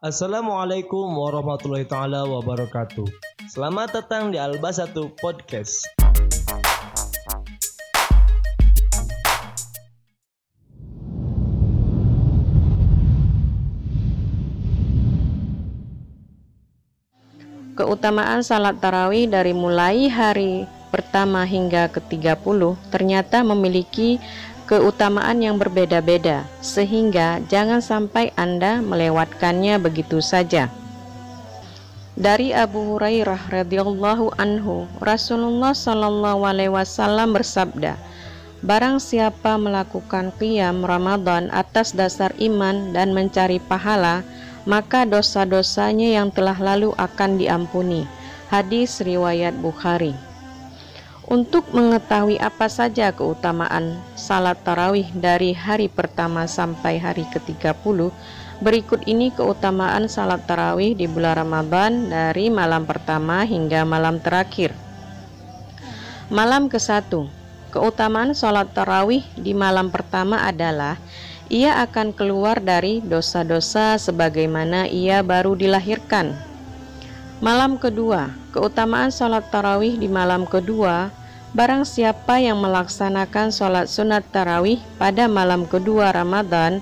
Assalamualaikum warahmatullahi taala wabarakatuh. Selamat datang di Alba Satu Podcast. Keutamaan salat tarawih dari mulai hari pertama hingga ke-30 ternyata memiliki keutamaan yang berbeda-beda, sehingga jangan sampai Anda melewatkannya begitu saja. Dari Abu Hurairah radhiyallahu anhu, Rasulullah shallallahu alaihi wasallam bersabda, Barang siapa melakukan qiyam Ramadan atas dasar iman dan mencari pahala, maka dosa-dosanya yang telah lalu akan diampuni. Hadis riwayat Bukhari. Untuk mengetahui apa saja keutamaan salat tarawih dari hari pertama sampai hari ke-30, berikut ini keutamaan salat tarawih di bulan Ramadan dari malam pertama hingga malam terakhir. Malam ke-1, keutamaan salat tarawih di malam pertama adalah ia akan keluar dari dosa-dosa sebagaimana ia baru dilahirkan. Malam kedua, keutamaan sholat tarawih di malam kedua, barang siapa yang melaksanakan sholat sunat tarawih pada malam kedua Ramadan,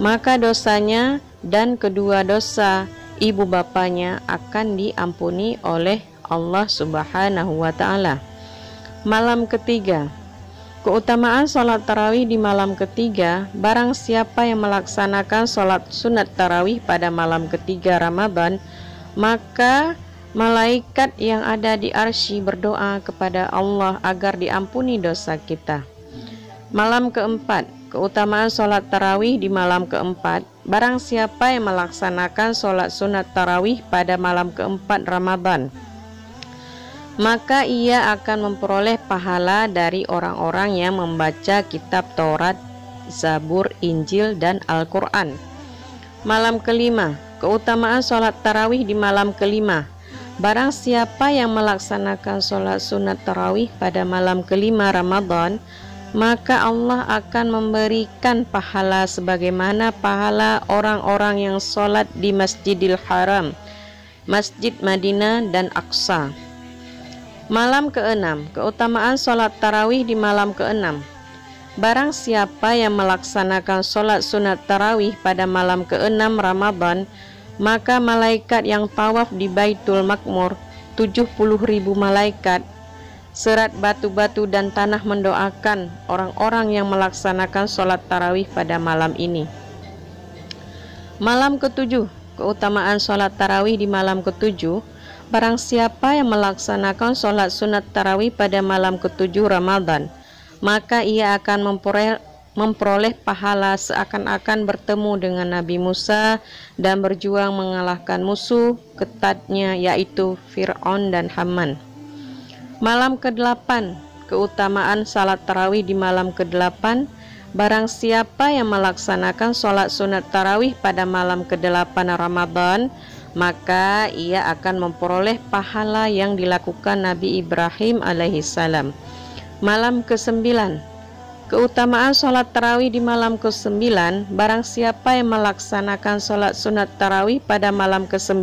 maka dosanya dan kedua dosa ibu bapanya akan diampuni oleh Allah Subhanahu wa Ta'ala. Malam ketiga, Keutamaan sholat tarawih di malam ketiga, barang siapa yang melaksanakan sholat sunat tarawih pada malam ketiga Ramadan, maka malaikat yang ada di arsy berdoa kepada Allah agar diampuni dosa kita. Malam keempat, keutamaan sholat tarawih di malam keempat, barang siapa yang melaksanakan sholat sunat tarawih pada malam keempat Ramadan, maka ia akan memperoleh pahala dari orang-orang yang membaca kitab Taurat, Zabur, Injil, dan Al-Quran. Malam kelima, keutamaan sholat tarawih di malam kelima. Barang siapa yang melaksanakan sholat sunat tarawih pada malam kelima Ramadan, maka Allah akan memberikan pahala sebagaimana pahala orang-orang yang sholat di Masjidil Haram, Masjid Madinah, dan Aqsa. Malam keenam, keutamaan sholat tarawih di malam keenam. Barang siapa yang melaksanakan sholat sunat tarawih pada malam keenam Ramadan, maka malaikat yang tawaf di Baitul Makmur, 70 ribu malaikat, serat batu-batu dan tanah mendoakan orang-orang yang melaksanakan sholat tarawih pada malam ini. Malam ketujuh, keutamaan sholat tarawih di malam ketujuh, Barang siapa yang melaksanakan sholat sunat tarawih pada malam ketujuh Ramadan, maka ia akan memperoleh, memperoleh pahala seakan-akan bertemu dengan Nabi Musa dan berjuang mengalahkan musuh ketatnya yaitu Fir'aun dan Haman. Malam ke-8, keutamaan salat tarawih di malam ke-8 Barang siapa yang melaksanakan sholat sunat tarawih pada malam ke-8 Ramadan, maka ia akan memperoleh pahala yang dilakukan Nabi Ibrahim alaihissalam. Malam ke-9 Keutamaan sholat tarawih di malam ke-9 Barang siapa yang melaksanakan sholat sunat tarawih pada malam ke-9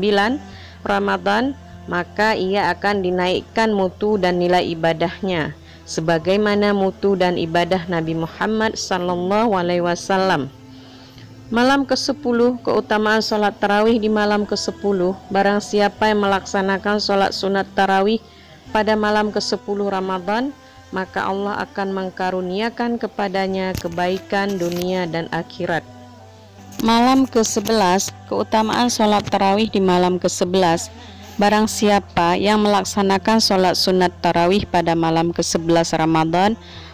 Ramadan Maka ia akan dinaikkan mutu dan nilai ibadahnya Sebagaimana mutu dan ibadah Nabi Muhammad Wasallam. Malam ke-10 keutamaan sholat tarawih di malam ke-10 Barang siapa yang melaksanakan sholat sunat tarawih pada malam ke-10 Ramadan Maka Allah akan mengkaruniakan kepadanya kebaikan dunia dan akhirat Malam ke-11 keutamaan sholat tarawih di malam ke-11 Barang siapa yang melaksanakan sholat sunat tarawih pada malam ke-11 Ramadan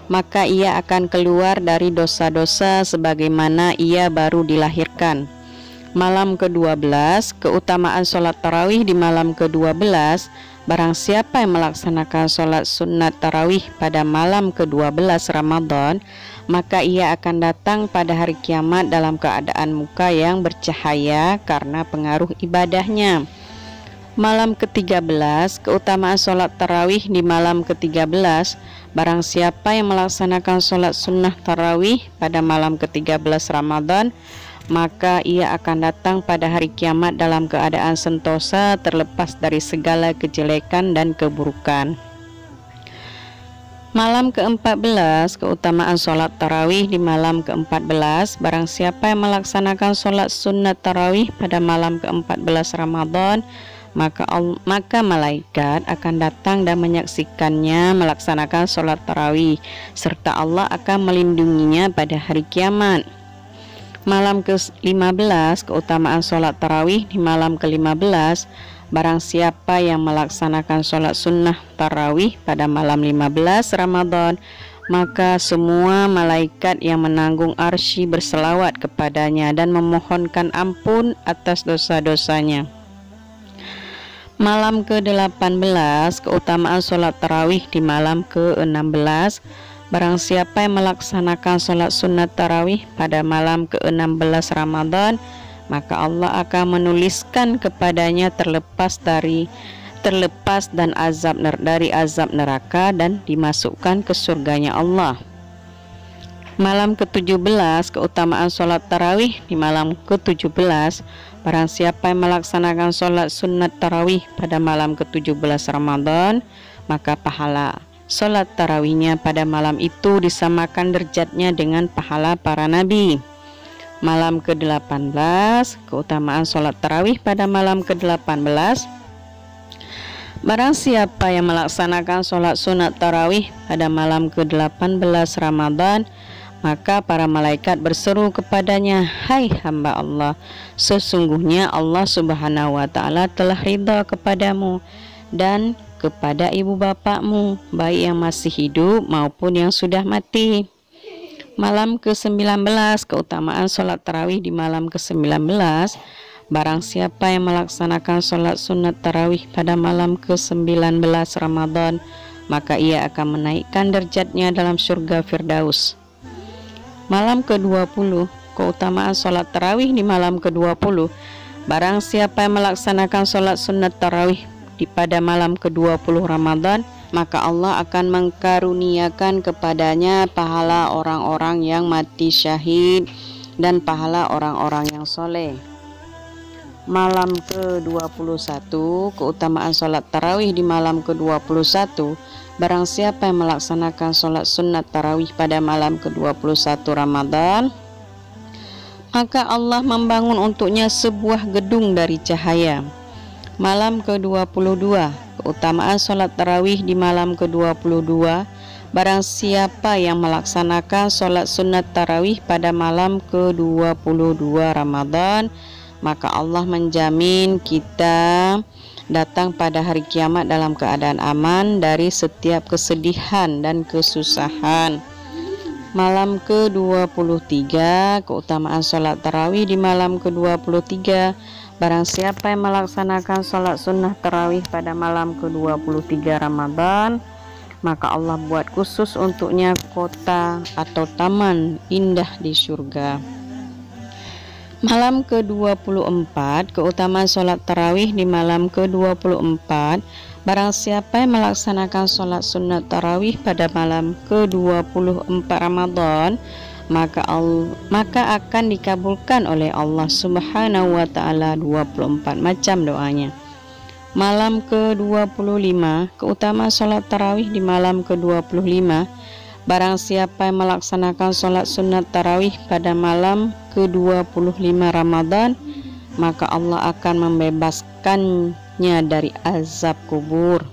maka ia akan keluar dari dosa-dosa sebagaimana ia baru dilahirkan. Malam ke-12, keutamaan sholat tarawih di malam ke-12, barang siapa yang melaksanakan sholat sunat tarawih pada malam ke-12 Ramadan, maka ia akan datang pada hari kiamat dalam keadaan muka yang bercahaya karena pengaruh ibadahnya. Malam ke-13, keutamaan sholat tarawih di malam ke-13, barang siapa yang melaksanakan sholat sunnah tarawih pada malam ke-13 Ramadan, maka ia akan datang pada hari kiamat dalam keadaan sentosa terlepas dari segala kejelekan dan keburukan. Malam ke-14, keutamaan sholat tarawih di malam ke-14 Barang siapa yang melaksanakan sholat sunnat tarawih pada malam ke-14 Ramadan maka, maka malaikat akan datang dan menyaksikannya melaksanakan sholat tarawih Serta Allah akan melindunginya pada hari kiamat Malam ke-15, keutamaan sholat tarawih di malam ke-15 Barang siapa yang melaksanakan sholat sunnah tarawih pada malam 15 Ramadan maka semua malaikat yang menanggung arsy berselawat kepadanya dan memohonkan ampun atas dosa-dosanya. Malam ke-18 keutamaan sholat tarawih di malam ke-16 Barang siapa yang melaksanakan sholat sunat tarawih pada malam ke-16 Ramadan maka Allah akan menuliskan kepadanya terlepas dari terlepas dan azab dari azab neraka dan dimasukkan ke surganya Allah. Malam ke-17 keutamaan sholat tarawih di malam ke-17 Barang siapa yang melaksanakan sholat sunat tarawih pada malam ke-17 Ramadan Maka pahala sholat tarawihnya pada malam itu disamakan derjatnya dengan pahala para nabi. Malam ke-18 Keutamaan sholat tarawih pada malam ke-18 Barang siapa yang melaksanakan sholat sunat tarawih pada malam ke-18 Ramadan Maka para malaikat berseru kepadanya Hai hamba Allah Sesungguhnya Allah subhanahu wa ta'ala telah ridha kepadamu Dan kepada ibu bapakmu Baik yang masih hidup maupun yang sudah mati. Malam ke-19 keutamaan sholat tarawih di malam ke-19 Barang siapa yang melaksanakan sholat sunat tarawih pada malam ke-19 Ramadan Maka ia akan menaikkan derjatnya dalam surga Firdaus. Malam ke-20 keutamaan sholat tarawih di malam ke-20 Barang siapa yang melaksanakan sholat sunat tarawih di pada malam ke-20 Ramadan maka Allah akan mengkaruniakan kepadanya pahala orang-orang yang mati syahid dan pahala orang-orang yang soleh. Malam ke-21, keutamaan sholat tarawih di malam ke-21, barang siapa yang melaksanakan sholat sunat tarawih pada malam ke-21 Ramadan, maka Allah membangun untuknya sebuah gedung dari cahaya. Malam ke-22, Keutamaan sholat tarawih di malam ke-22 Barang siapa yang melaksanakan sholat sunat tarawih pada malam ke-22 Ramadan Maka Allah menjamin kita datang pada hari kiamat dalam keadaan aman dari setiap kesedihan dan kesusahan. Malam ke-23 Keutamaan sholat tarawih di malam ke-23 Barang siapa yang melaksanakan sholat sunnah terawih pada malam ke-23 Ramadan Maka Allah buat khusus untuknya kota atau taman indah di surga Malam ke-24 Keutamaan sholat terawih di malam ke-24 Barang siapa yang melaksanakan sholat sunnah tarawih pada malam ke-24 Ramadan maka Allah, maka akan dikabulkan oleh Allah Subhanahu wa taala 24 macam doanya. Malam ke-25, keutamaan salat tarawih di malam ke-25. Barang siapa yang melaksanakan salat sunat tarawih pada malam ke-25 Ramadan, maka Allah akan membebaskannya dari azab kubur.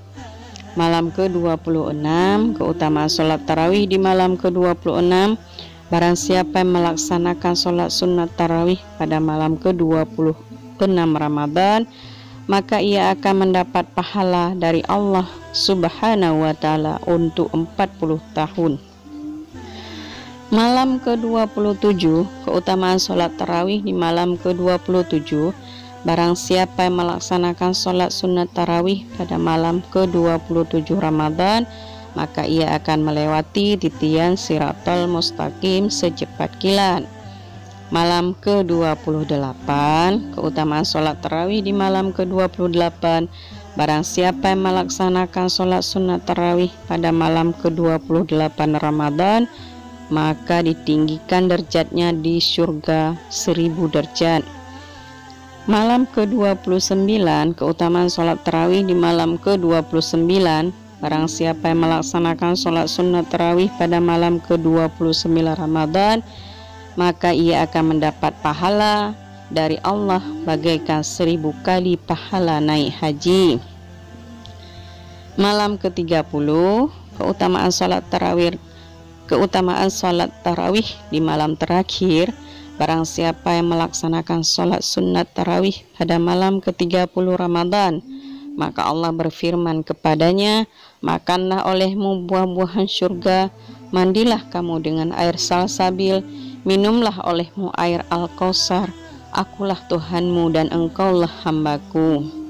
Malam ke-26, keutamaan salat tarawih di malam ke-26 Barang siapa yang melaksanakan sholat sunat tarawih pada malam ke-26 Ramadan Maka ia akan mendapat pahala dari Allah subhanahu wa ta'ala untuk 40 tahun. Malam ke-27 Keutamaan sholat tarawih di malam ke-27 Barang siapa yang melaksanakan sholat sunat tarawih pada malam ke-27 Ramadan maka ia akan melewati titian siratul mustaqim secepat kilat. Malam ke-28, keutamaan sholat tarawih di malam ke-28, barang siapa yang melaksanakan sholat sunat tarawih pada malam ke-28 Ramadan, maka ditinggikan derajatnya di surga seribu derajat. Malam ke-29, keutamaan sholat terawih di malam ke-29, barang siapa yang melaksanakan sholat sunnah terawih pada malam ke-29 Ramadan, maka ia akan mendapat pahala dari Allah bagaikan seribu kali pahala naik haji. Malam ke-30, keutamaan sholat terawih keutamaan sholat tarawih di malam terakhir Barang siapa yang melaksanakan sholat sunat tarawih pada malam ke-30 Ramadan Maka Allah berfirman kepadanya Makanlah olehmu buah-buahan surga Mandilah kamu dengan air salsabil Minumlah olehmu air al-kausar Akulah Tuhanmu dan engkaulah hambaku